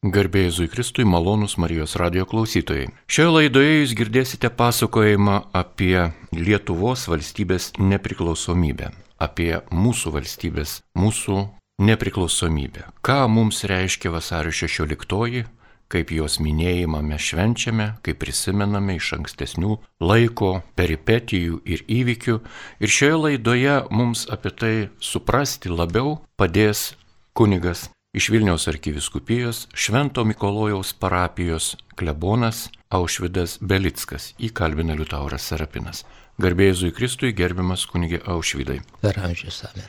Garbėjai Zui Kristui malonus Marijos radio klausytojai. Šioje laidoje jūs girdėsite pasakojimą apie Lietuvos valstybės nepriklausomybę, apie mūsų valstybės, mūsų nepriklausomybę. Ką mums reiškia vasario 16, kaip jos minėjimą mes švenčiame, kaip prisimename iš ankstesnių laiko, peripetijų ir įvykių. Ir šioje laidoje mums apie tai suprasti labiau padės kunigas iš Vilniaus arkiviskupijos Švento Mikolojaus parapijos klebonas Aušvidas Belickas įkalbina Liutauras Serapinas. Garbėjai Kristui gerbiamas kunigė Aušvidai. Per amžius amė.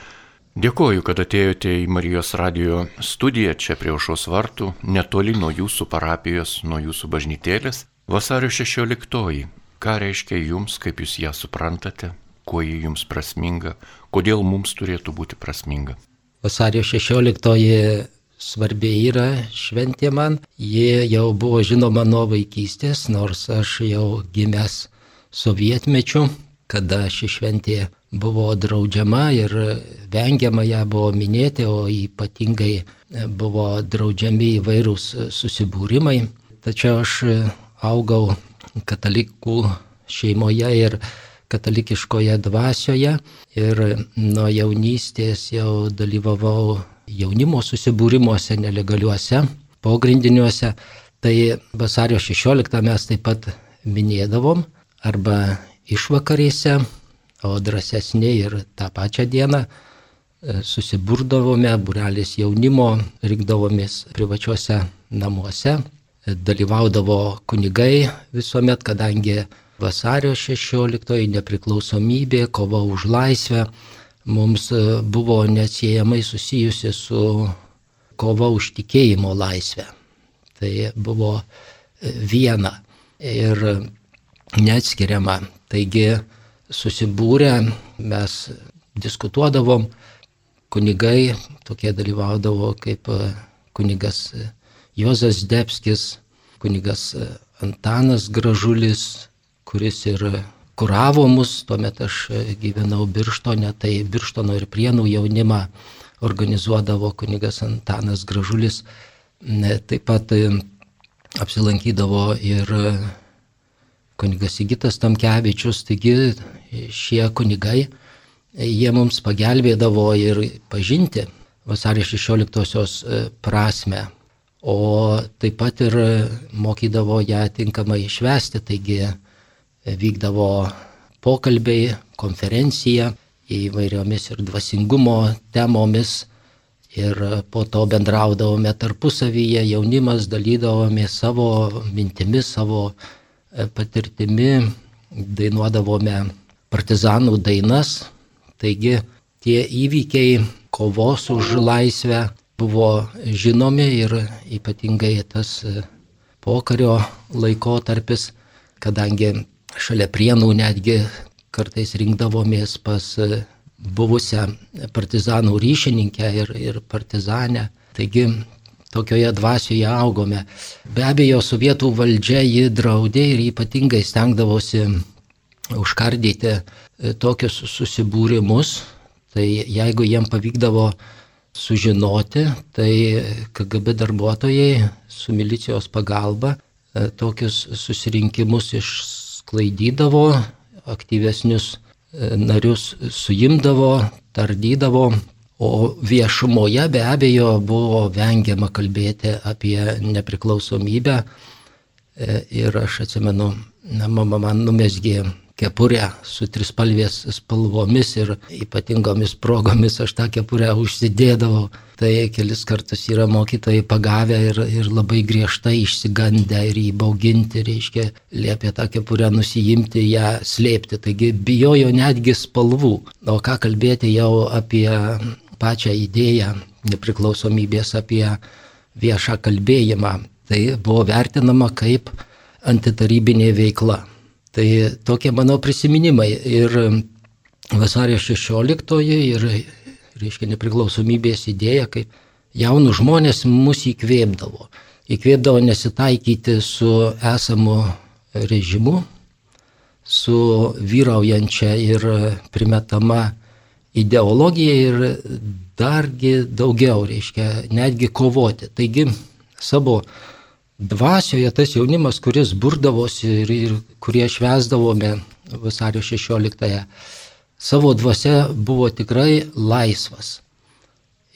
Dėkoju, kad atėjote į Marijos radio studiją čia prie aušos vartų, netoli nuo jūsų parapijos, nuo jūsų bažnytėlės. Vasario 16. Ką reiškia jums, kaip jūs ją suprantate, kuo ji jums prasminga, kodėl mums turėtų būti prasminga? Vasario 16 svarbi yra šventė man. Ji jau buvo žinoma nuo vaikystės, nors aš jau gimęs sovietmečiu, kada ši šventė buvo draudžiama ir vengiama ją buvo minėti, o ypatingai buvo draudžiami įvairūs susibūrimai. Tačiau aš augau katalikų šeimoje ir katalikiškoje dvasioje ir nuo jaunystės jau dalyvavau jaunimo susibūrimuose nelegaliuose, pogrindiniuose. Tai vasario 16 mes taip pat minėdavom arba išvakarėse, o drąsesnė ir tą pačią dieną e, susiburdavome, burelės jaunimo, rinkdavomės privačiuose namuose, dalyvaudavo kunigai visuomet, kadangi Vasario 16 nepriklausomybė, kova už laisvę mums e, buvo neatsiejamai susijusi su kova už tikėjimo laisvę. Tai buvo e, viena ir neatskiriama. Taigi susibūrę mes diskutuodavom, kunigai tokie dalyvaudavo kaip e, kunigas Jozas Debskis, kunigas Antanas Gražulis, kuris ir kuravo mus, tuomet aš gyvenau Birštone, tai Birštono ir Prienų jaunimą organizuodavo kunigas Antanas Gražulis, taip pat e, apsilankydavo ir kunigas Sigitas Tamkevičius, taigi šie kunigai, jie mums pagelbėdavo ir pažinti vasario 16-osios e, prasme, o taip pat ir mokydavo ją tinkamai išvesti, taigi vykdavo pokalbiai, konferencija įvairiomis ir dvasingumo temomis. Ir po to bendraudavome tarpusavyje, jaunimas dalydavome savo mintimis, savo e, patirtimi, dainuodavome partizanų dainas. Taigi tie įvykiai kovos už laisvę buvo žinomi ir ypatingai tas e, pokario laikotarpis, kadangi šalia prienų netgi kartais rinkdavomės pas e, buvusią partizanų ryšininkę ir, ir partizanę. Taigi tokioje dvasioje augome. Be abejo, sovietų valdžia jį draudė ir ypatingai stengdavosi užkardyti e, tokius susibūrimus. Tai jeigu jiem pavykdavo sužinoti, tai KGB darbuotojai su milicijos pagalba e, tokius susirinkimus iš sklaidydavo, aktyvesnius e, narius suimdavo, tardydavo, o viešumoje be abejo buvo vengiama kalbėti apie nepriklausomybę. E, ir aš atsimenu, mama man numesgė kepurę su trispalvės spalvomis ir ypatingomis progomis aš tą kepurę užsidėdavau. Tai kelis kartus yra mokytojai pagavę ir, ir labai griežtai išsigandę ir įbauginti, reiškia, liepė tą kepurę nusijimti, ją slėpti. Taigi bijojo netgi spalvų. O ką kalbėti jau apie pačią idėją nepriklausomybės, apie viešą kalbėjimą. Tai buvo vertinama kaip antitarybinė veikla. Tai tokie mano prisiminimai. Ir vasario 16 ir, reiškia, nepriklausomybės idėja, kaip jaunų žmonės mus įkvėpdavo. Įkvėpdavo nesitaikyti su esamu režimu, su vyraujančia ir primetama ideologija ir dargi daugiau, reiškia, netgi kovoti. Taigi savo dvasioje tas jaunimas, kuris burdavosi ir, ir kurie švesdavome vasario 16-ąją, savo dvasia buvo tikrai laisvas.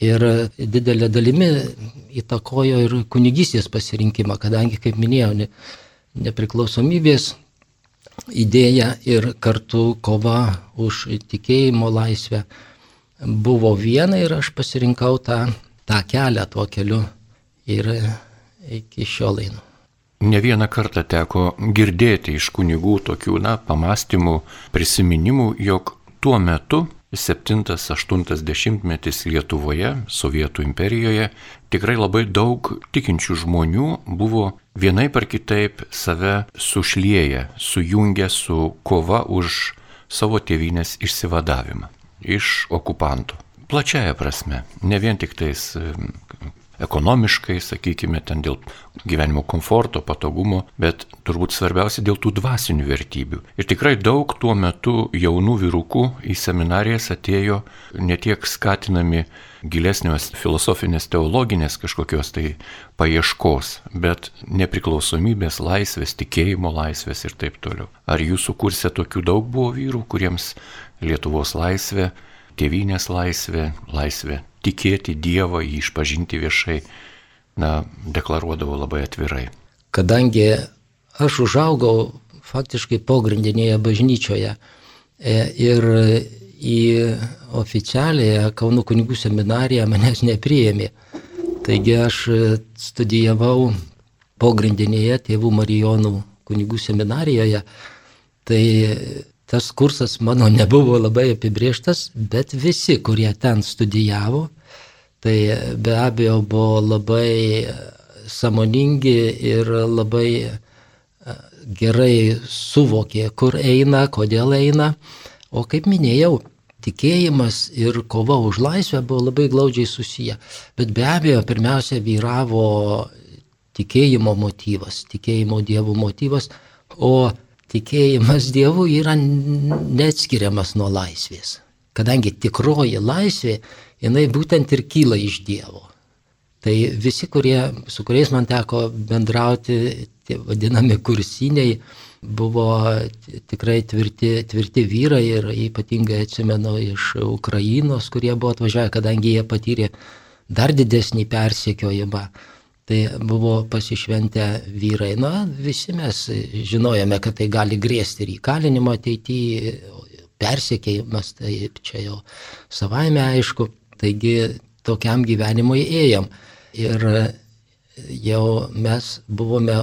Ir didelė dalimi įtakojo ir kunigystės pasirinkimą, kadangi, kaip minėjau, ne, nepriklausomybės idėja ir kartu kova už tikėjimo laisvę buvo viena ir aš pasirinkau tą, tą kelią tuo keliu ir iki šiol einu. Ne vieną kartą teko girdėti iš kunigų tokių, na, pamastymų, prisiminimų, jog tuo metu 7-80 metis Lietuvoje, Sovietų imperijoje, tikrai labai daug tikinčių žmonių buvo vienai par kitaip save sušlieję, sujungę su kova už savo tėvynės išsivadavimą iš okupantų. Plačiaja prasme, ne vien tik tais ekonomiškai, sakykime, ten dėl gyvenimo komforto, patogumo, bet turbūt svarbiausia dėl tų dvasinių vertybių. Ir tikrai daug tuo metu jaunų vyrukų į seminarijas atėjo ne tiek skatinami gilesnės filosofinės, teologinės kažkokios tai paieškos, bet nepriklausomybės, laisvės, tikėjimo laisvės ir taip toliau. Ar jūsų kurse tokių daug buvo vyrų, kuriems Lietuvos laisvė, tėvynės laisvė, laisvė tikėti Dievą, jį išpažinti viešai, na, deklaruodavo labai atvirai. Kadangi aš užaugau faktiškai pogrindinėje bažnyčioje e, ir į oficialiąją Kaunų kunigų seminariją manęs nepriėmė. Taigi aš studijavau pogrindinėje tėvų Marijonų kunigų seminarijoje. Tai tas kursas mano nebuvo labai apibrieštas, bet visi, kurie ten studijavo, tai be abejo buvo labai samoningi ir labai e, gerai suvokė, kur eina, kodėl eina. O kaip minėjau, tikėjimas ir kova už laisvę buvo labai glaudžiai susiję. Bet be abejo, pirmiausia, vyravo tikėjimo motyvas, tikėjimo dievų motyvas, o tikėjimas dievų yra neatskiriamas nuo laisvės. Kadangi tikroji laisvė jinai būtent ir kyla iš Dievo. Tai visi, kurie, su kuriais man teko bendrauti, tie vadinami kursiniai, buvo tikrai tvirti, tvirti vyrai ir ypatingai atsimenu iš Ukrainos, kurie buvo atvažiavę, kadangi jie patyrė dar didesnį persiekiojimą. Tai buvo pasišventę vyrai. Na, visi mes žinojame, kad tai gali grėsti ir įkalinimo ateityje, persiekėjimas, tai čia jau savaime aišku. Taigi tokiam gyvenimui ėjom. Ir jau mes buvome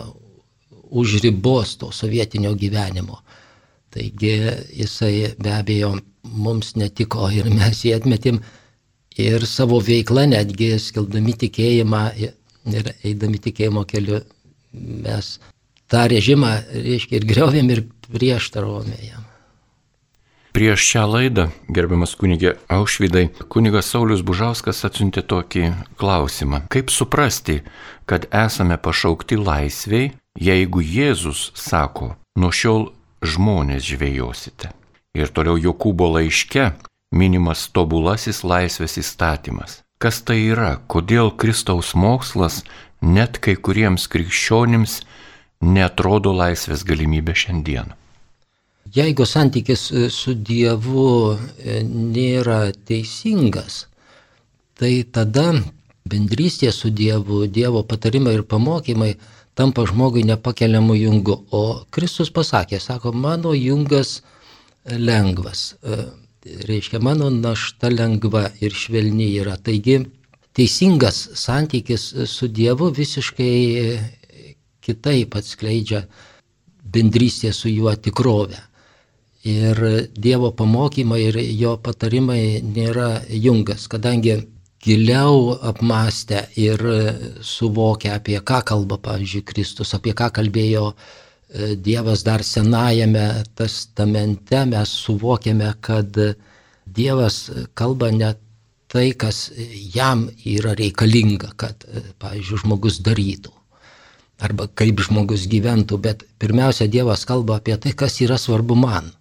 už ribos to sovietinio gyvenimo. Taigi jisai be abejo mums netiko ir mes jį atmetėm ir savo veiklą netgi skildami tikėjimą ir eidami tikėjimo keliu mes tą režimą, reiškia, ir griovėm ir prieštaravome jam. Prieš šią laidą, gerbiamas kunigė Aušvidai, kunigas Saulis Bužauskas atsiuntė tokį klausimą. Kaip suprasti, kad esame pašaukti laisviai, jeigu Jėzus sako, nuo šiol žmonės žvėjosite. Ir toliau Jokūbo laiške minimas tobulasis laisvės įstatymas. Kas tai yra, kodėl Kristaus mokslas net kai kuriems krikščionims netrodo laisvės galimybė šiandien? Jeigu santykis e, su Dievu e, nėra teisingas, tai tada bendrystė su Dievu, Dievo patarimai ir pamokymai tampa žmogui nepakeliamu jungu. O Kristus pasakė, sako, mano jungas lengvas. E, reiškia, mano našta lengva ir švelni yra. Taigi teisingas santykis su Dievu visiškai kitaip atskleidžia bendrystė su juo tikrovę. Ir Dievo pamokymai ir jo patarimai nėra jungas, kadangi giliau apmastę ir suvokę, apie ką kalba, pavyzdžiui, Kristus, apie ką kalbėjo e, Dievas dar senajame testamente, mes suvokiame, kad Dievas kalba ne tai, kas jam yra reikalinga, kad, e, pavyzdžiui, žmogus darytų. Arba kaip žmogus gyventų, bet pirmiausia, Dievas kalba apie tai, kas yra svarbu man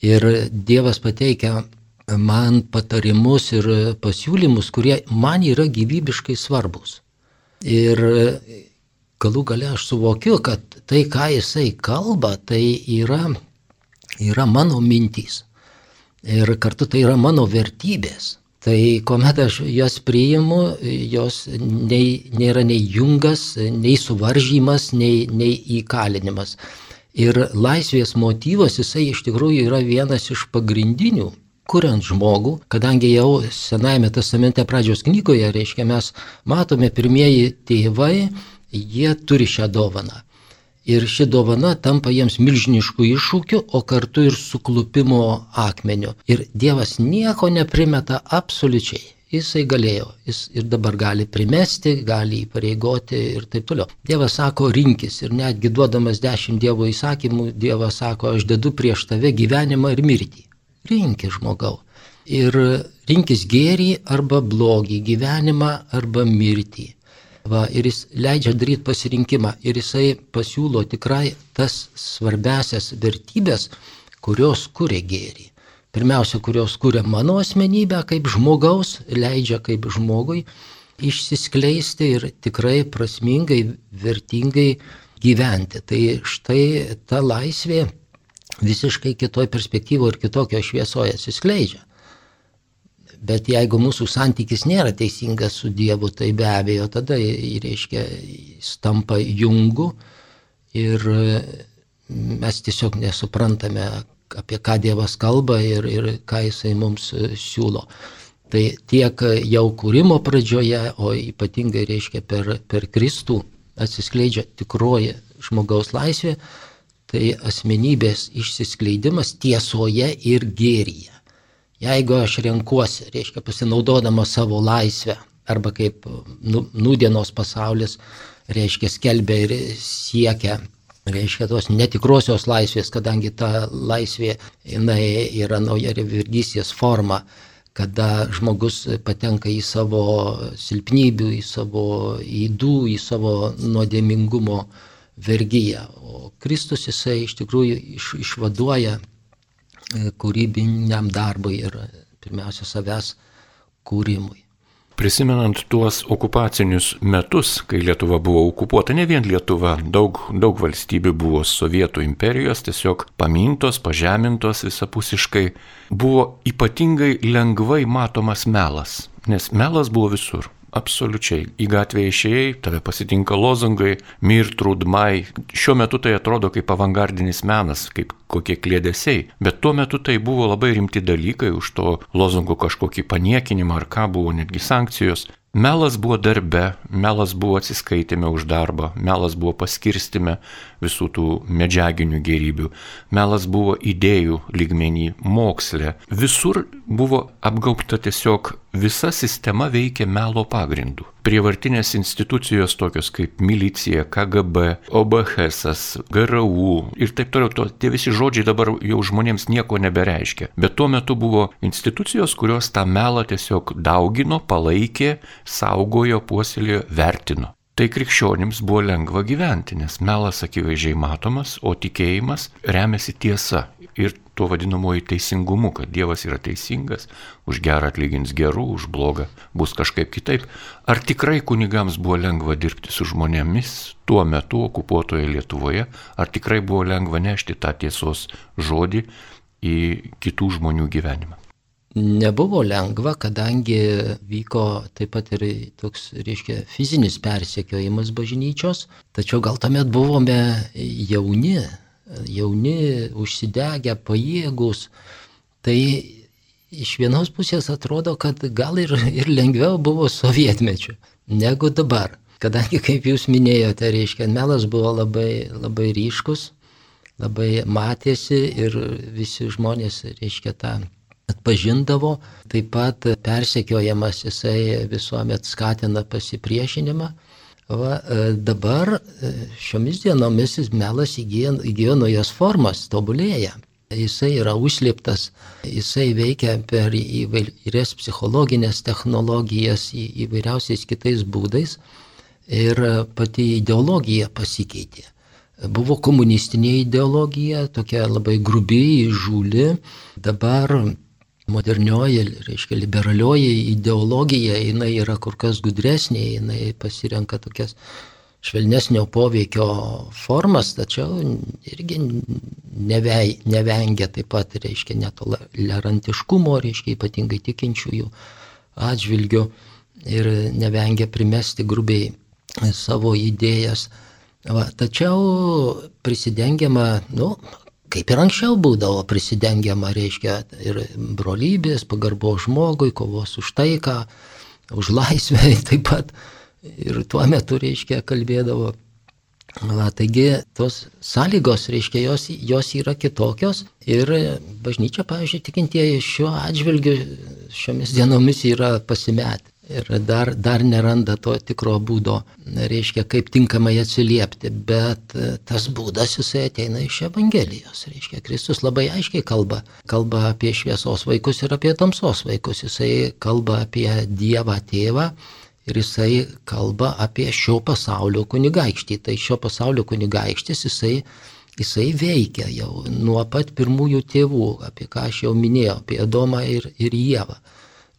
Ir Dievas pateikia man patarimus ir pasiūlymus, kurie man yra gyvybiškai svarbus. Ir galų gale aš suvokiu, kad tai, ką jisai kalba, tai yra, yra mano mintys. Ir kartu tai yra mano vertybės. Tai kuomet aš jas priimu, jos nei, nėra nei jungas, nei suvaržymas, nei, nei įkalinimas. Ir laisvės motyvas jisai iš tikrųjų yra vienas iš pagrindinių kuriant žmogų, kadangi jau Senajame testamente pradžios knygoje, reiškia, mes matome pirmieji tėvai, jie turi šią dovaną. Ir ši dovana tampa jiems milžiniškų iššūkių, o kartu ir suklupimo akmeniu. Ir Dievas nieko neprimeta absoliučiai. Jisai galėjo, jis ir dabar gali primesti, gali įpareigoti ir taip toliau. Dievas sako rinkis ir netgi duodamas dešimt Dievo įsakymų, Dievas sako, aš dedu prieš tave gyvenimą ir mirtį rinkis žmogau. Ir rinkis gėrį arba blogį, gyvenimą arba mirtį. Va, ir jis leidžia daryti pasirinkimą ir jisai pasiūlo tikrai tas svarbesias vertybės, kurios kuria gėrį. Pirmiausia, kurios kuria mano asmenybę kaip žmogaus, leidžia kaip žmogui išsiskleisti ir tikrai prasmingai, vertingai gyventi. Tai štai ta laisvė visiškai kitoj perspektyvoje ir kitokio šviesoje atsiskleidžia. Bet jeigu mūsų santykis nėra teisingas su Dievu, tai be abejo tada, reiškia, jis tampa jungu ir mes tiesiog nesuprantame, apie ką Dievas kalba ir, ir ką Jisai mums siūlo. Tai tiek jau kūrimo pradžioje, o ypatingai reiškia per, per Kristų atsiskleidžia tikroji žmogaus laisvė, tai asmenybės išsiskleidimas tiesoje ir gėryje. Jeigu aš renkuosi, reiškia pasinaudodama savo laisvę, arba kaip nu, nudienos pasaulis, reiškia skelbia ir siekia, reiškia tos netikrosios laisvės, kadangi ta laisvė jinai yra nauja reverdysės forma, kada žmogus patenka į savo silpnybių, į savo įdų, į savo nuodėmingumo vergyją. O Kristus jisai iš tikrųjų iš, išvaduoja kūrybiniam darbui ir pirmiausia savęs kūrimui. Prisimenant tuos okupacinius metus, kai Lietuva buvo okupuota, ne vien Lietuva, daug, daug valstybių buvo Sovietų imperijos, tiesiog pamintos, pažemintos visapusiškai, buvo ypatingai lengvai matomas melas, nes melas buvo visur. Absoliučiai. Į gatvę išėjai, tave pasitinka lozungai, mir trudmai. Šiuo metu tai atrodo kaip avangardinis menas, kaip kokie klėdesiai. Bet tuo metu tai buvo labai rimti dalykai, už to lozungų kažkokį paniekinimą ar ką buvo netgi sankcijos. Melas buvo darbe, melas buvo atsiskaitime už darbą, melas buvo paskirstime visų tų medžiaginių gerybių, melas buvo idėjų lygmenį, moksle. Visur buvo apgaubta tiesiog visa sistema veikia melo pagrindu prievartinės institucijos tokios kaip milicija, KGB, OBHS, GRU ir taip toliau, to, tie visi žodžiai dabar jau žmonėms nieko nebereiškia. Bet tuo metu buvo institucijos, kurios tą melą tiesiog daugino, palaikė, saugojo, puoselėjo, vertino. Tai krikščionims buvo lengva gyventi, nes melas akivaizdžiai matomas, o tikėjimas remiasi tiesa ir tuo vadinamoju teisingumu, kad Dievas yra teisingas, už gerą atlygins gerų, už blogą bus kažkaip kitaip. Ar tikrai kunigams buvo lengva dirbti su žmonėmis tuo metu okupuotoje Lietuvoje, ar tikrai buvo lengva nešti tą tiesos žodį į kitų žmonių gyvenimą? Nebuvo lengva, kadangi vyko taip pat ir toks, reiškia, fizinis persekiojimas bažnyčios, tačiau gal tuomet buvome jauni, jauni, užsidegę, pajėgus, tai iš vienos pusės atrodo, kad gal ir, ir lengviau buvo sovietmečiu negu dabar. Kadangi, kaip jūs minėjote, reiškia, melas buvo labai, labai ryškus, labai matėsi ir visi žmonės, reiškia, tą atpažindavo, taip pat persekiojamas jisai visuomet skatina pasipriešinimą Va, e, dabar e, šiomis dienomis melas įgyjo, įgyjo naujas formas, tobulėja. Jisai yra užslėptas, jisai veikia per įvairias psichologinės technologijas, įvairiausiais kitais būdais ir pati ideologija pasikeitė. Buvo komunistinė ideologija, tokia labai grubiai, žūli, dabar modernioji, reiškia liberalioji ideologija, jinai yra kur kas gudresnė, jinai pasirenka tokias švelnesnio poveikio formas, tačiau irgi nevei, nevengia taip pat, reiškia, netolerantiškumo, reiškia, ypatingai tikinčiųjų atžvilgių ir nevengia primesti grubiai savo idėjas. Va, tačiau prisidengiama, nu, kaip ir anksčiau būdavo prisidengiama, reiškia, ir brolybės, pagarbo žmogui, kovos už taiką, už laisvę taip pat. Ir tuo metu, reiškia, kalbėdavo. Va, taigi tos sąlygos, reiškia, jos, jos yra kitokios ir bažnyčia, pavyzdžiui, tikintieji šiuo atžvilgiu šiomis dienomis yra pasimetę ir dar, dar neranda to tikro būdo, reiškia, kaip tinkamai atsiliepti, bet e, tas būdas jisai ateina iš Evangelijos, reiškia, Kristus labai aiškiai kalba, kalba apie šviesos vaikus ir apie tamsos vaikus, jisai kalba apie Dievą tėvą ir jisai kalba apie šio pasaulio kunigaikštį, tai šio pasaulio kunigaikštis jisai jisai veikia jau nuo pat pirmųjų tėvų, apie ką aš jau minėjau, apie Adomą ir, ir Jėvą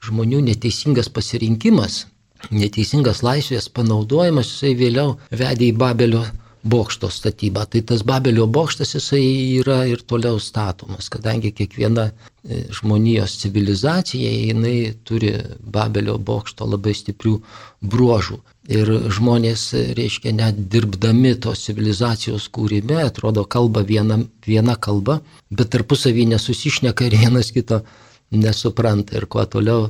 žmonių neteisingas pasirinkimas, neteisingas laisvės panaudojimas, jisai vėliau vedė į Babelio bokšto statybą. Tai tas Babelio bokštas jisai yra ir toliau statomas, kadangi kiekviena e, žmonijos civilizacija, jinai turi Babelio bokšto labai stiprių bruožų. Ir žmonės, reiškia, net dirbdami tos civilizacijos kūrime, atrodo, kalba viena, viena kalba, bet tarpusavį nesusišneka ir vienas kito nesupranta ir kuo toliau,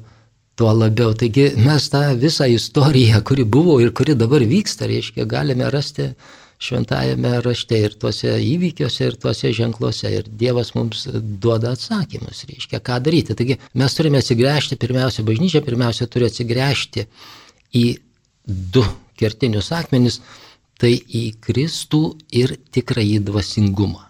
tuo labiau. Taigi mes tą visą istoriją, kuri buvo ir kuri dabar vyksta, reiškia, galime rasti šventajame rašte ir tuose įvykiuose, ir tuose ženkluose. Ir Dievas mums duoda atsakymus, reiškia, ką daryti. Taigi mes turime atsigręžti, pirmiausia, bažnyčia pirmiausia turi atsigręžti į du kertinius akmenis, tai į Kristų ir tikrąjį dvasingumą.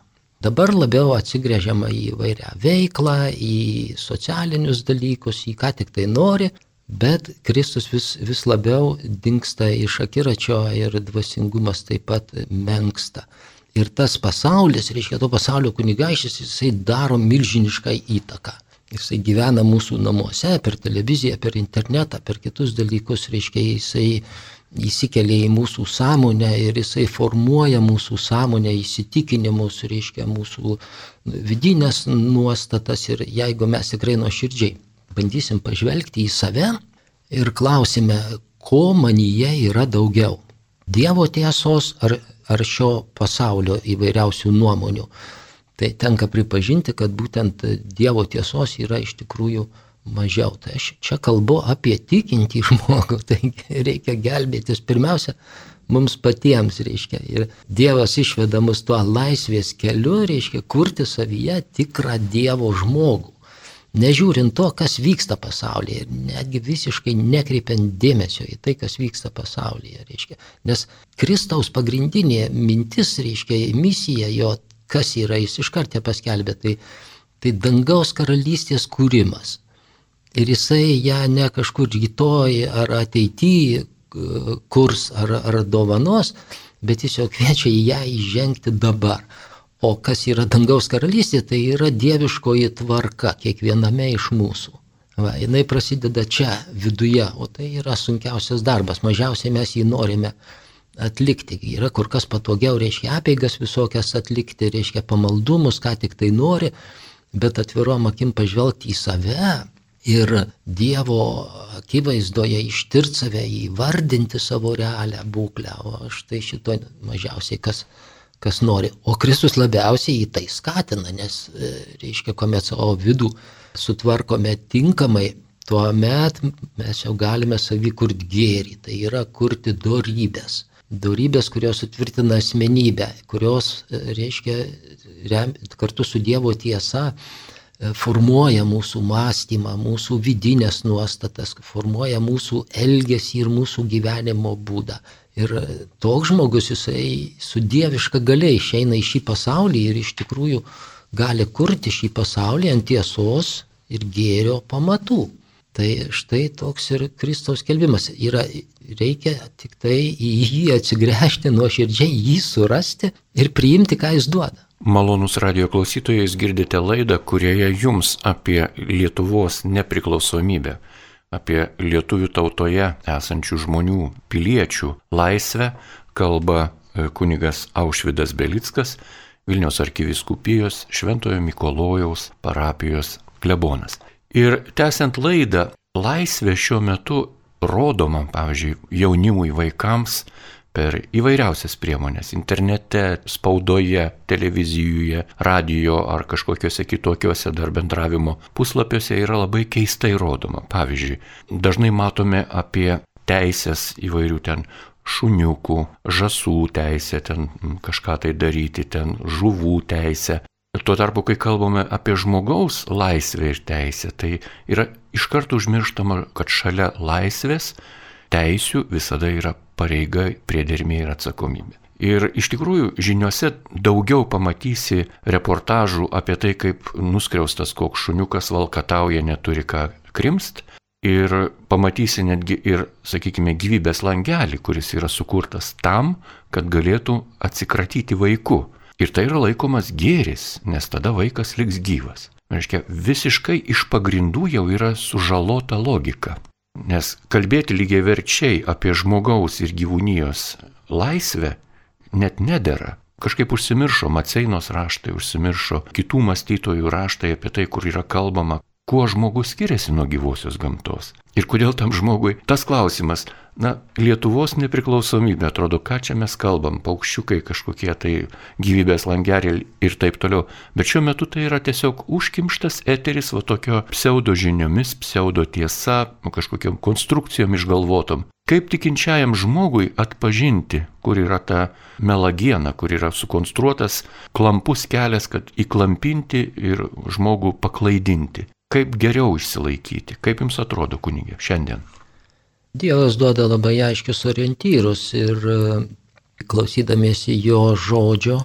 Dabar labiau atsigrėžiama į vairią veiklą, į socialinius dalykus, į ką tik tai nori, bet Kristus vis, vis labiau dinksta iš akiračio ir dvasingumas taip pat menksta. Ir tas pasaulis, reiškia, to pasaulio kunigaištis, jisai daro milžinišką įtaką. Jisai gyvena mūsų namuose, per televiziją, per internetą, per kitus dalykus, reiškia, jisai įsikelia į mūsų sąmonę ir jisai formuoja mūsų sąmonę, įsitikinimus, reiškia mūsų vidinės nuostatas. Ir jeigu mes tikrai nuoširdžiai bandysim pažvelgti į save ir klausime, ko manyje yra daugiau - Dievo tiesos ar, ar šio pasaulio įvairiausių nuomonių, tai tenka pripažinti, kad būtent Dievo tiesos yra iš tikrųjų mažiau. Tai aš čia kalbu apie tikintį žmogų, tai reikia gelbėtis pirmiausia mums patiems, reiškia. Ir Dievas išveda mus tuo laisvės keliu, reiškia, kurti savyje tikrą Dievo žmogų. Nežiūrint to, kas vyksta pasaulyje ir netgi visiškai nekreipiant dėmesio į tai, kas vyksta pasaulyje, reiškia. Nes Kristaus pagrindinė mintis, reiškia, misija jo, kas yra, jis iš karto paskelbė, tai, tai dangaus karalystės kūrimas ir jisai ją ne kažkur rytoj ar ateityje kurs ar, ar dovanos, bet jau kviečia į ją įžengti dabar. O kas yra dangaus karalystė, tai yra dieviškoji tvarka kiekviename iš mūsų. Va, jinai prasideda čia, viduje, o tai yra sunkiausias darbas, mažiausiai mes jį norime atlikti. Yra kur kas patogiau, reiškia apeigas visokias atlikti, reiškia pamaldumus, ką tik tai nori, bet atvirom akim pažvelgti į save, ir Dievo akivaizdoje ištirti save, įvardinti savo realią būklę, o štai šito mažiausiai kas, kas nori. O Kristus labiausiai į tai skatina, nes, e, reiškia, kuomet savo vidų sutvarkome tinkamai, tuomet mes jau galime savį kurti gėrį, tai yra kurti dorybės. Dorybės, kurios sutvirtina asmenybę, kurios, e, reiškia, rem, kartu su Dievo tiesa formuoja mūsų mąstymą, mūsų vidinės nuostatas, formuoja mūsų elgesį ir mūsų gyvenimo būdą. Ir toks žmogus jisai su dieviška galia išeina į šį pasaulį ir iš tikrųjų gali kurti šį pasaulį ant tiesos ir gėrio pamatų. Tai štai toks ir Kristaus kelbimas. Yra, reikia tik tai į jį atsigręžti nuoširdžiai, jį surasti ir priimti, ką jis duoda. Malonus radio klausytojais girdite laidą, kurioje jums apie Lietuvos nepriklausomybę, apie lietuvių tautoje esančių žmonių, piliečių laisvę kalba e, kunigas Aušvidas Belickas, Vilniaus arkiviskupijos Šventojo Mikolojaus parapijos klebonas. Ir tęsiant laidą, laisvė šiuo metu rodoma, pavyzdžiui, jaunimui vaikams per įvairiausias priemonės - internete, spaudoje, televizijoje, radio ar kažkokiuose kitokiuose dar bendravimo puslapiuose yra labai keistai rodoma. Pavyzdžiui, dažnai matome apie teisės įvairių ten šuniukų, žasų teisę, ten kažką tai daryti, ten žuvų teisę. Tuo tarpu, kai kalbame apie žmogaus laisvę ir teisę, tai yra iš karto užmirštama, kad šalia laisvės teisių visada yra pareiga, priedermė ir atsakomybė. Ir iš tikrųjų žiniuose daugiau pamatysi reportažų apie tai, kaip nuskriaustas koks šuniukas valkatauja neturi ką krimst. Ir pamatysi netgi ir, sakykime, gyvybės langelį, kuris yra sukurtas tam, kad galėtų atsikratyti vaiku. Ir tai yra laikomas gėris, nes tada vaikas liks gyvas. Reiškia, visiškai iš pagrindų jau yra sužalota logika. Nes kalbėti lygiai verčiai apie žmogaus ir gyvūnijos laisvę net nedėra. Kažkaip užsimiršo Maceinos raštai, užsimiršo kitų mąstytojų raštai apie tai, kur yra kalbama, kuo žmogus skiriasi nuo gyvosios gamtos. Ir kodėl tam žmogui tas klausimas, na, Lietuvos nepriklausomybė, atrodo, ką čia mes kalbam, paukščiukai kažkokie tai gyvybės langeriai ir taip toliau. Bet šiuo metu tai yra tiesiog užkimštas eteris, va tokio pseudo žiniomis, pseudo tiesa, kažkokiam konstrukcijom išgalvotom. Kaip tikinčiajam žmogui atpažinti, kur yra ta melagiena, kur yra sukonstruotas klampus kelias, kad įklampinti ir žmogų paklaidinti. Kaip geriau išsilaikyti? Kaip jums atrodo, kunigė, šiandien? Dievas duoda labai aiškius orientyrus ir e, klausydamiesi jo žodžio,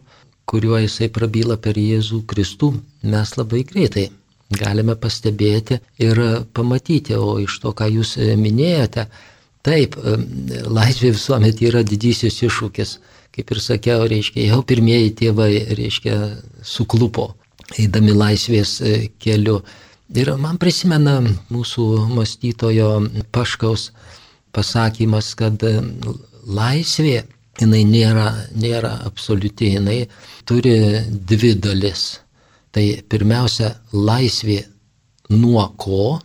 kuriuo jisai prabyla per Jėzų Kristų, mes labai greitai galime pastebėti ir pamatyti, o iš to, ką jūs minėjote, taip, e, laisvė visuomet yra didysis iššūkis. Kaip ir sakiau, reiškia, jau pirmieji tėvai, reiškia, suklupo, eidami laisvės e, keliu. Ir man prisimena mūsų mąstytojo Paškaus pasakymas, kad laisvė, jinai nėra, nėra absoliuti, jinai turi dvi dalis. Tai pirmiausia, laisvė nuo ko,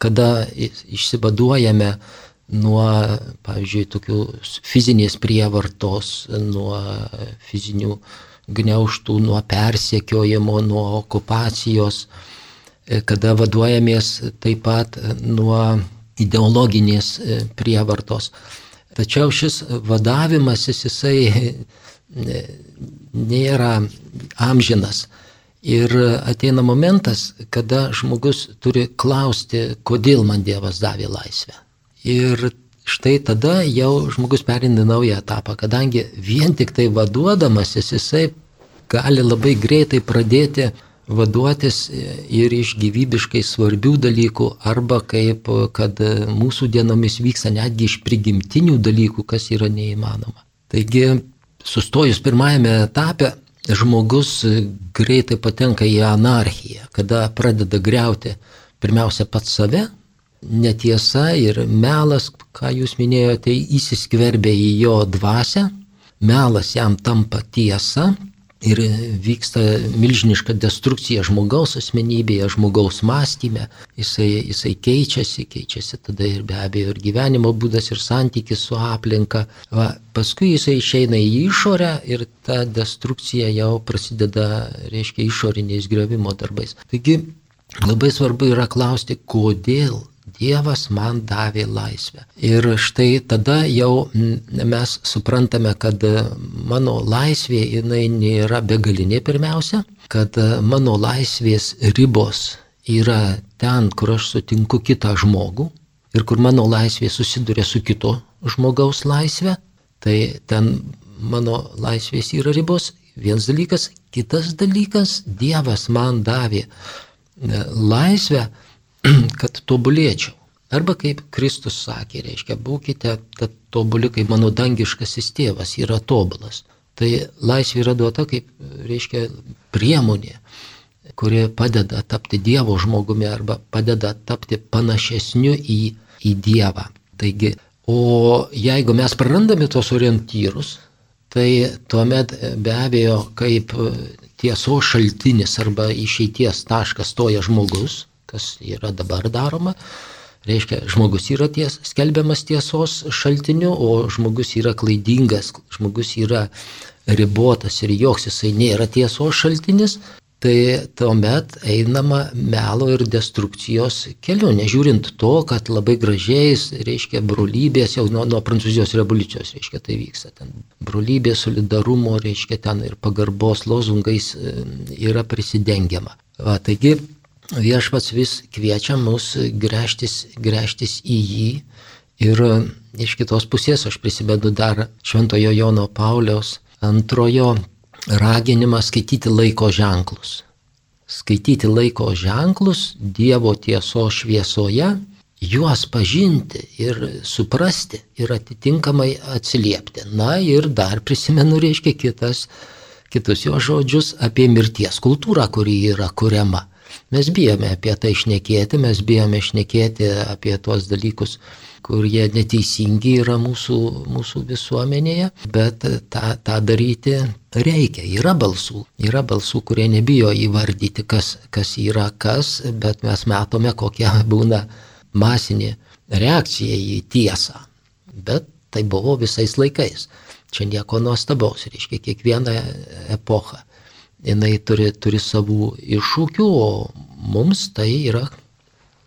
kada išsibaduojame nuo, pavyzdžiui, tokių fizinės prievartos, nuo fizinių gniauštų, nuo persiekiojimo, nuo okupacijos E, kada vaduojamės taip pat nuo ideologinės e, prievartos. Tačiau šis vadavimas jisai e, nėra amžinas. Ir ateina momentas, kada žmogus turi klausti, kodėl man Dievas davė laisvę. Ir štai tada jau žmogus perina naują etapą, kadangi vien tik tai vaduodamas jisai gali labai greitai pradėti vaduotis ir iš gyvybiškai svarbių dalykų, arba kaip, kad mūsų dienomis vyksta netgi iš prigimtinių dalykų, kas yra neįmanoma. Taigi, sustojus pirmajame etape, žmogus greitai patenka į anarchiją, kada pradeda greuti pirmiausia pats save, netiesa ir melas, ką jūs minėjote, įsiskverbia į jo dvasę, melas jam tampa tiesa ir vyksta milžiniška destrukcija žmogaus asmenybėje, žmogaus mąstyme, jisai, jisai keičiasi, keičiasi tada ir be abejo ir gyvenimo būdas, ir santykis su aplinka. Va, paskui jisai išeina į išorę ir ta destrukcija jau prasideda, reiškia, išoriniais griovimo darbais. Taigi labai svarbu yra klausti, kodėl Dievas man davė laisvę. Ir štai tada jau mes suprantame, kad mano laisvė jinai nėra begalinė pirmiausia, kad mano laisvės ribos yra ten, kur aš sutinku kitą žmogų ir kur mano laisvė susiduria su kito žmogaus laisvė, tai ten mano laisvės yra ribos. Vienas dalykas, kitas dalykas, Dievas man davė laisvę kad tobulėčiau. Arba kaip Kristus sakė, reiškia, būkite tobuli, kaip mano dangiškasis tėvas yra tobulas. Tai laisvė yra duota kaip, reiškia, priemonė, kuri padeda tapti Dievo žmogumi arba padeda tapti panašesniu į, į Dievą. Taigi, o jeigu mes prarandame tos orientyrus, tai tuomet be abejo kaip tiesos šaltinis arba išeities taškas toja žmogus, kas yra dabar daroma. Reiškia, žmogus yra ties, skelbiamas tiesos šaltiniu, o žmogus yra klaidingas, žmogus yra ribotas ir joks jisai nėra tiesos šaltinis, tai tuomet einama melo ir destrukcijos keliu, nežiūrint to, kad labai gražiais, reiškia, brolybės, jau nuo, nuo prancūzijos revoliucijos, reiškia, tai vyksta ten. Brolybės, solidarumo, reiškia, ten ir pagarbos lozungais e, yra prisidengiama. Va, taigi viešpats vis kviečia mus grėžtis, grėžtis į jį ir iš kitos pusės aš prisimenu dar Šventojo Jono Pauliaus antrojo raginimą skaityti laiko ženklus. Skaityti laiko ženklus Dievo tiesos šviesoje, juos pažinti ir suprasti ir atitinkamai atsiliepti. Na ir dar prisimenu, reiškia, kitas, kitus jo žodžius apie mirties kultūrą, kuri yra kuriama. Mes bijome apie tai šnekėti, mes bijome šnekėti apie tuos dalykus, kurie neteisingi yra mūsų, mūsų visuomenėje, bet tą, tą daryti reikia. Yra balsų, yra balsų, kurie nebijo įvardyti, kas, kas yra kas, bet mes matome, kokia būna masinė reakcija į tiesą. Bet tai buvo visais laikais. Čia nieko nuostabaus, reiškia kiekvieną epochą. Jinai turi, turi savų iššūkių, o mums tai yra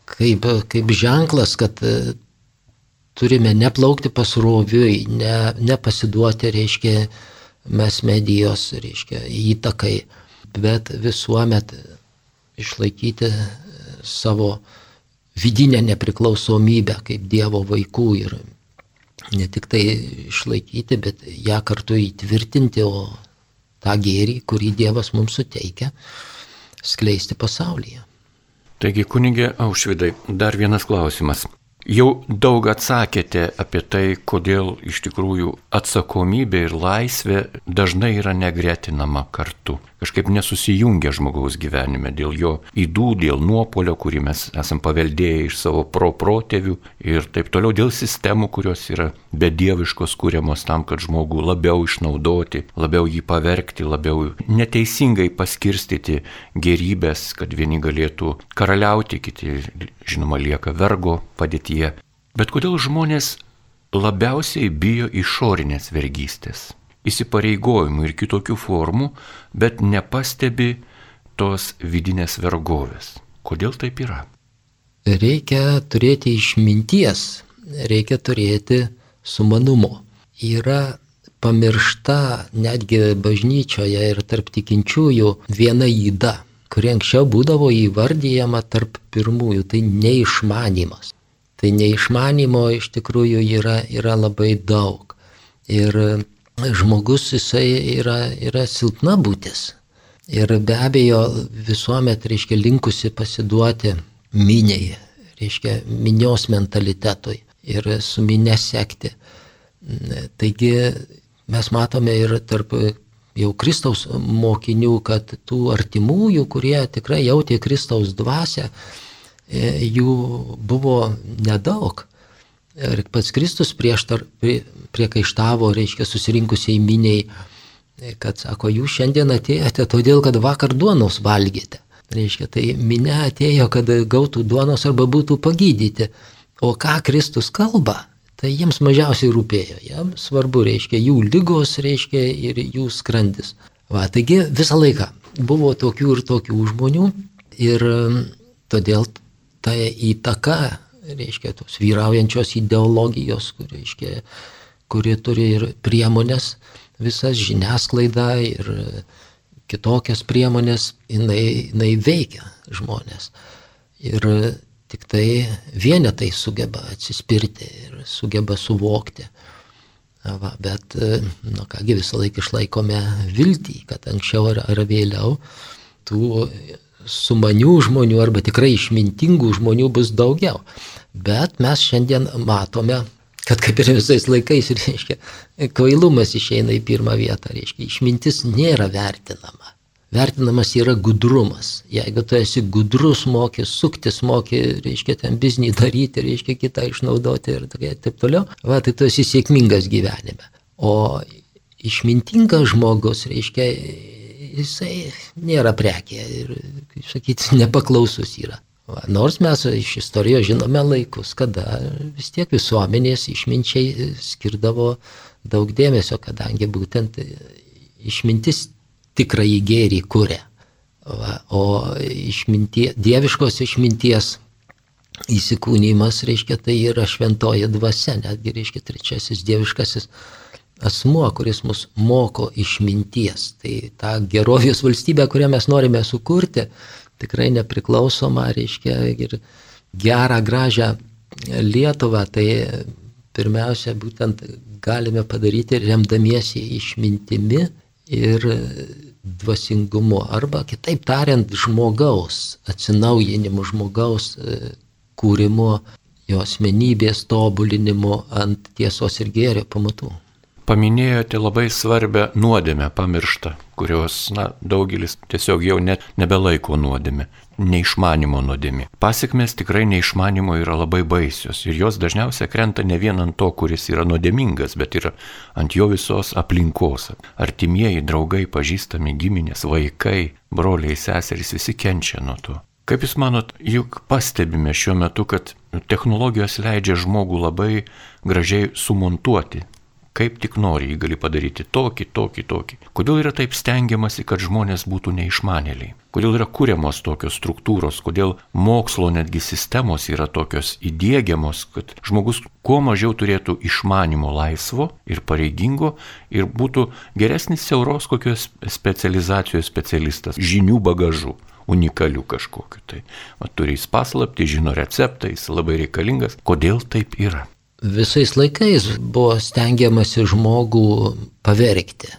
kaip, kaip ženklas, kad turime neplaukti pasroviui, ne, nepasiduoti, reiškia, mes medijos, reiškia, įtakai, bet visuomet išlaikyti savo vidinę nepriklausomybę kaip Dievo vaikų ir ne tik tai išlaikyti, bet ją kartu įtvirtinti, o tą gėrį, kurį Dievas mums suteikia, skleisti pasaulyje. Taigi, kunigė Aušvidai, dar vienas klausimas. Jau daug atsakėte apie tai, kodėl iš tikrųjų atsakomybė ir laisvė dažnai yra negretinama kartu. Kažkaip nesusijungia žmogaus gyvenime dėl jo įdų, dėl nuopolio, kurį mes esam paveldėję iš savo proprotėvių ir taip toliau dėl sistemų, kurios yra bedieviškos kūriamos tam, kad žmogų labiau išnaudoti, labiau jį pavergti, labiau neteisingai paskirstyti gerybės, kad vieni galėtų karaliauti, kiti žinoma lieka vergo padėtyje. Bet kodėl žmonės labiausiai bijo išorinės vergystės, įsipareigojimų ir kitokių formų, bet nepastebi tos vidinės vergovės? Kodėl taip yra? Reikia turėti išminties, reikia turėti sumanumo. Yra pamiršta netgi bažnyčioje ir tarp tikinčiųjų viena įda kuri anksčiau būdavo įvardyjama tarp pirmųjų, tai neišmanimas. Tai neišmanimo iš tikrųjų yra, yra labai daug. Ir žmogus jisai yra, yra silpna būtis. Ir be abejo visuomet, reiškia, linkusi pasiduoti miniai, reiškia, minios mentalitetui ir su minė sekti. Taigi mes matome ir tarp jau Kristaus mokinių, kad tų artimųjų, kurie tikrai jautė Kristaus dvasę, jų buvo nedaug. Ir pats Kristus prieštar, prie, priekaištavo, reiškia, susirinkusiai miniai, e, kad sako, jūs šiandien atėjote todėl, kad vakar duonos valgėte. Reiškia, tai minė atėjo, kad gautų duonos arba būtų pagydyti. O ką Kristus kalba? tai jiems mažiausiai rūpėjo. Jiems svarbu, reiškia, jų lygos, reiškia, ir jų skrandis. Va, taigi visą laiką buvo tokių ir tokių žmonių ir todėl ta įtaka, reiškia, tos vyraujančios ideologijos, kur, reiškia, kuri turi ir priemonės, visas žiniasklaida ir kitokias priemonės, jinai, jinai veikia žmonės. Ir Tik tai vienetai sugeba atsispirti ir sugeba suvokti. Va, bet, na kągi, visą laiką išlaikome viltį, kad anksčiau ar, ar vėliau tų sumanių žmonių arba tikrai išmintingų žmonių bus daugiau. Bet mes šiandien matome, kad kaip ir visais laikais, reiškia, kvailumas išeina į pirmą vietą, reiškia, išmintis nėra vertinama. Vertinamas yra gudrumas. Jeigu tu esi gudrus, moki suktis, moki, reiškia, ten biznį daryti, reiškia, kitą išnaudoti ir taip toliau, va, tai tu esi sėkmingas gyvenime. O išmintingas žmogus, reiškia, jisai nėra prekė ir, kaip sakyti, nepaklausus yra. Va, nors mes iš istorijos žinome laikus, kada vis tiek visuomenės išminčiai skirdavo daug dėmesio, kadangi būtent išmintis tikrąjį gėrį kūrė. Va, o išmintie, dieviškos išminties įsikūnymas, reiškia, tai yra šventoji dvasia, netgi, reiškia, trečiasis dieviškasis asmuo, kuris mus moko išminties. Tai ta gerovės valstybė, kurią mes norime sukurti, tikrai nepriklausomą, reiškia, ir gerą, gražią Lietuvą, tai pirmiausia, būtent galime padaryti remdamiesi išmintimi ir dvasingumu, arba kitaip tariant, žmogaus atsinaujinimu, žmogaus e, kūrimu, jo asmenybės tobulinimu ant tiesos ir gėrio pamatų paminėjote labai svarbę nuodėmę pamirštą, kurios, na, daugelis tiesiog jau net nebelaiko nuodėmė, neišmanimo nuodėmė. Pasiekmes tikrai neišmanimo yra labai baisios ir jos dažniausiai krenta ne vien ant to, kuris yra nuodėmingas, bet ir ant jo visos aplinkos. Artimieji, draugai, pažįstami, giminės, vaikai, broliai, seserys visi kenčia nuo to. Kaip Jūs manot, juk pastebime šiuo metu, kad technologijos leidžia žmogų labai gražiai sumontuoti kaip tik nori jį gali padaryti tokį, tokį, tokį. Kodėl yra taip stengiamasi, kad žmonės būtų neišmanėliai? Kodėl yra kūriamos tokios struktūros, kodėl mokslo netgi sistemos yra tokios įdėgiamos, kad žmogus kuo mažiau turėtų išmanimo laisvo ir pareigingo ir būtų geresnis siauros kokios specializacijos specialistas, žinių bagažų unikalių kažkokiu. Tai va, turi jis paslapti, žino receptą, jis labai reikalingas. Kodėl taip yra? Visais laikais buvo stengiamasi žmogų pavergti.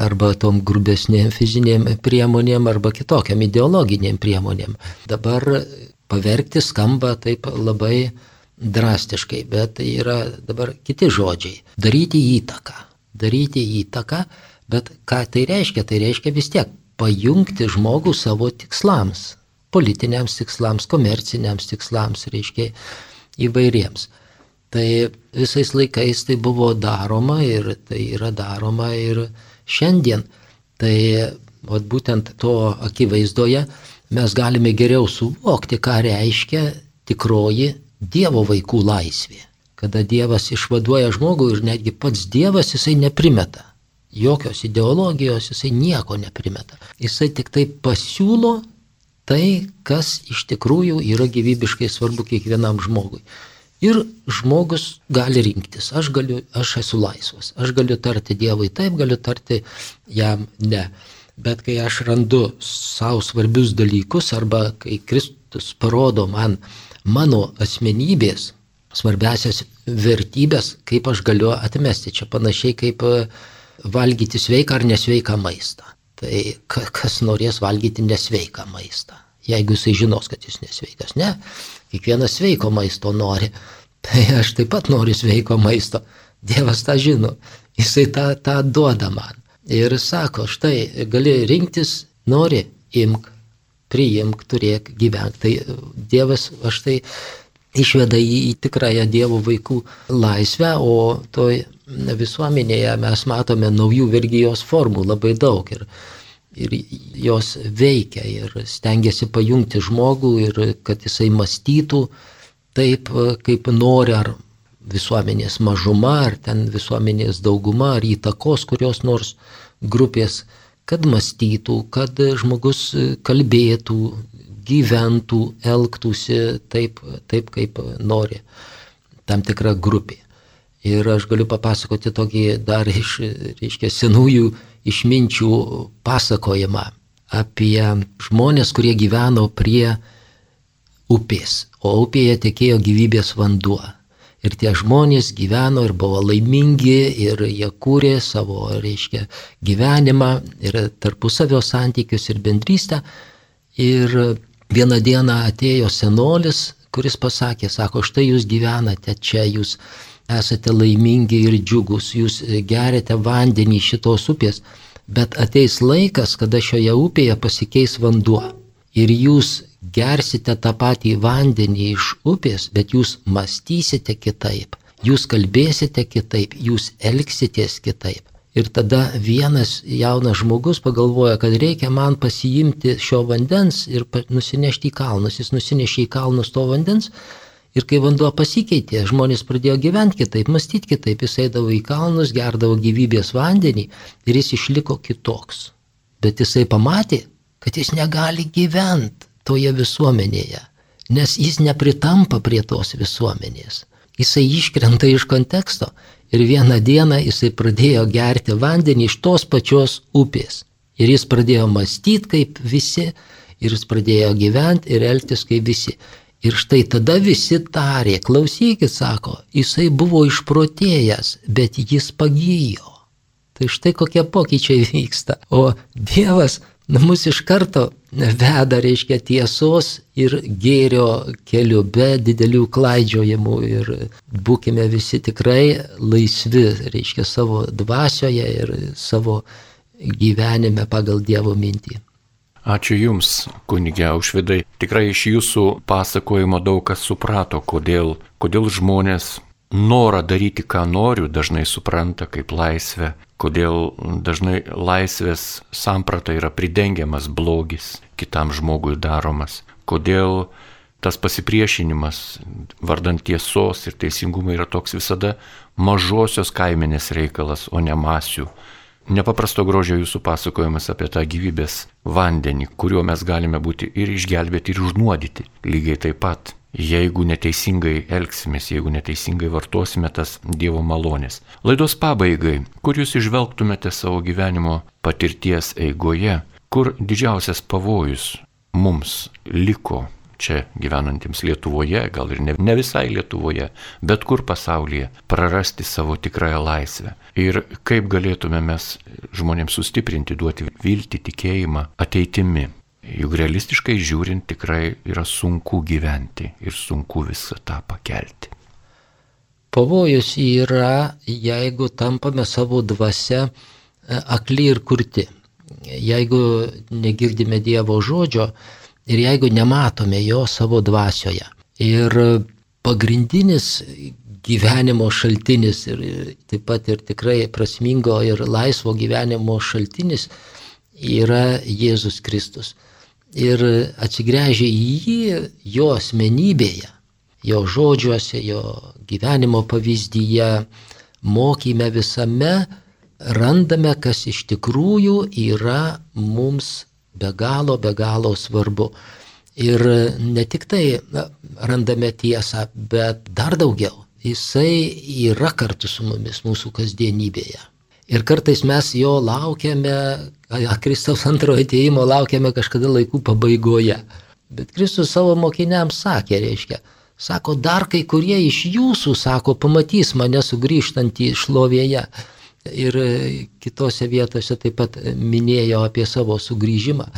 Arba tom grubesnėm fizinėm priemonėm, arba kitokiam ideologinėm priemonėm. Dabar pavergti skamba taip labai drastiškai, bet tai yra dabar kiti žodžiai. Daryti įtaką. Daryti įtaką, bet ką tai reiškia? Tai reiškia vis tiek pajungti žmogų savo tikslams. Politiniams tikslams, komerciniams tikslams, reiškia įvairiems. Tai visais laikais tai buvo daroma ir tai yra daroma ir šiandien. Tai vat, būtent to akivaizdoje mes galime geriau suvokti, ką reiškia tikroji Dievo vaikų laisvė. Kada Dievas išvaduoja žmogų ir netgi pats Dievas jisai neprimeta. Jokios ideologijos jisai nieko neprimeta. Jisai tik tai pasiūlo tai, kas iš tikrųjų yra gyvybiškai svarbu kiekvienam žmogui. Ir žmogus gali rinktis, aš, galiu, aš esu laisvas, aš galiu tarti Dievui taip, galiu tarti jam ne. Bet kai aš randu savo svarbius dalykus arba kai Kristus parodo man mano asmenybės svarbiasias vertybės, kaip aš galiu atmesti. Čia panašiai kaip e, valgyti sveiką ar nesveiką maistą. Tai kas norės valgyti nesveiką maistą, jeigu jisai žinos, kad jis nesveikas. Ne, Kiekvienas sveiko maisto nori. Tai aš taip pat noriu sveiko maisto. Dievas tą žino. Jisai tą, tą duoda man. Ir sako, štai gali rinktis, nori, imk, priimk, turėk, gyvenk. Tai Dievas aš tai išveda į, į tikrąją Dievo vaikų laisvę, o toj visuomenėje mes matome naujų vergyjos formų labai daug. Ir, ir jos veikia ir stengiasi pajungti žmogų ir kad jisai mąstytų taip, kaip nori, ar visuomenės mažuma, ar ten visuomenės dauguma, ar įtakos kurios nors grupės, kad mąstytų, kad žmogus kalbėtų, gyventų, elgtųsi taip, taip kaip nori tam tikra grupė. Ir aš galiu papasakoti tokį dar iš, reiškia, senųjų išminčių pasakojimą apie žmonės, kurie gyveno prie upės, o upėje tekėjo gyvybės vanduo. Ir tie žmonės gyveno ir buvo laimingi ir jie kūrė savo, reiškia, gyvenimą ir tarpusavio santykius ir bendrystę. Ir vieną dieną atėjo senolis, kuris pasakė, sako, štai jūs gyvenate čia, jūs esate laimingi ir džiugus, jūs gerite vandenį šitos upės, bet ateis laikas, kada šioje upėje pasikeis vanduo. Ir jūs gersite tą patį vandenį iš upės, bet jūs mąstysite kitaip, jūs kalbėsite kitaip, jūs elgsitės kitaip. Ir tada vienas jaunas žmogus pagalvoja, kad reikia man pasiimti šio vandens ir nusinešti į kalnus. Jis nusinešė į kalnus to vandens ir kai vanduo pasikeitė, žmonės pradėjo gyventi kitaip, mąstyti kitaip. Jis eidavo į kalnus, gerdavo gyvybės vandenį ir jis išliko kitoks. Bet jisai pamatė, kad jis negali gyventi toje visuomenėje, nes jis nepritampa prie tos visuomenės. Jisai iškrenta iš konteksto ir vieną dieną jisai pradėjo gerti vandenį iš tos pačios upės. Ir jis pradėjo mąstyti kaip visi, ir jis pradėjo gyventi ir elgtis kaip visi. Ir štai tada visi tarė, klausykit, sako, jisai buvo išprotėjęs, bet jis pagyjo. Tai štai kokie pokyčiai vyksta. O Dievas mus iš karto veda, reiškia, tiesos ir gėrio keliu be didelių klaidžiojimų ir būkime visi tikrai laisvi, reiškia, savo dvasioje ir savo gyvenime pagal Dievo mintį. Ačiū Jums, kunigė Aušvidai. Tikrai iš Jūsų pasakojimo daug kas suprato, kodėl, kodėl žmonės norą daryti, ką noriu, dažnai supranta kaip laisvę, kodėl dažnai laisvės samprata yra pridengiamas blogis kitam žmogui daromas, kodėl tas pasipriešinimas vardant tiesos ir teisingumo yra toks visada mažosios kaiminės reikalas, o ne masių. Nepaprasto grožio jūsų pasakojimas apie tą gyvybės vandenį, kuriuo mes galime būti ir išgelbėti, ir užnuodyti. Lygiai taip pat jeigu neteisingai elgsimės, jeigu neteisingai vartosime tas Dievo malonės. Laidos pabaigai, kur jūs išvelgtumėte savo gyvenimo patirties eigoje, kur didžiausias pavojus mums liko čia gyvenantiems Lietuvoje, gal ir ne, ne visai Lietuvoje, bet kur pasaulyje, prarasti savo tikrąją laisvę. Ir kaip galėtume mes žmonėms sustiprinti, duoti viltį, tikėjimą ateitimi. Juk realistiškai žiūrint tikrai yra sunku gyventi ir sunku visą tą pakelti. Pavojus yra, jeigu tampame savo dvasia e, akli ir kurti. Jeigu negirdime Dievo žodžio ir jeigu nematome jo savo dvasioje. Ir pagrindinis gyvenimo šaltinis ir taip pat ir tikrai prasmingo ir laisvo gyvenimo šaltinis yra Jėzus Kristus ir atsigręžę į jį, jo asmenybėje, jo žodžiuose, jo gyvenimo pavyzdyje, mokyme visame, randame, kas iš tikrųjų yra mums be galo, be galo svarbu. Ir ne tik tai na, randame tiesą, bet dar daugiau. Jisai yra kartu su mumis mūsų kasdienybėje. Ir kartais mes jo laukiame, Kristaus antrojo ateimo laukiame kažkada laikų pabaigoje. Bet Kristus savo mokiniams sakė, reiškia, sako, dar kai kurie iš jūsų, sako, pamatys mane sugrįžtantį šlovėje. Ir kitose vietose taip pat minėjo apie savo sugrįžimą.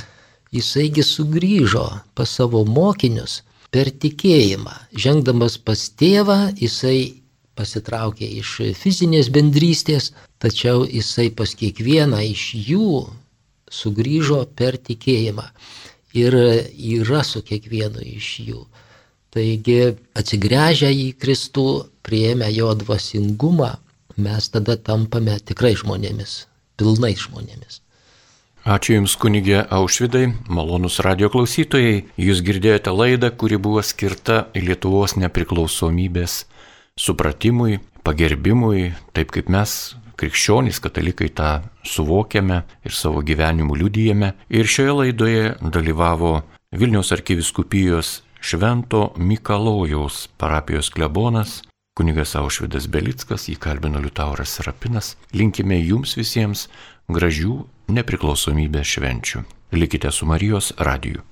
Jisaigi sugrįžo pas savo mokinius per tikėjimą. Žengdamas pas tėvą, jisai pasitraukė iš fizinės bendrystės, tačiau jisai pas kiekvieną iš jų sugrįžo per tikėjimą ir yra su kiekvienu iš jų. Taigi atsigręžę į Kristų, prieėmę jo dvasingumą, mes tada tampame tikrai žmonėmis, pilnai žmonėmis. Ačiū Jums, kunigė Aušvidai, malonus radio klausytojai. Jūs girdėjote laidą, kuri buvo skirta Lietuvos nepriklausomybės supratimui, pagerbimui, taip kaip mes, krikščionys, katalikai tą suvokiame ir savo gyvenimu liudyjame. Ir šioje laidoje dalyvavo Vilniaus arkiviskupijos Švento Mikalojaus parapijos klebonas, kunigas Aušvidas Belickas, jį kalbino Liutauras Rapinas. Linkime jums visiems gražių nepriklausomybės švenčių. Likite su Marijos radiju.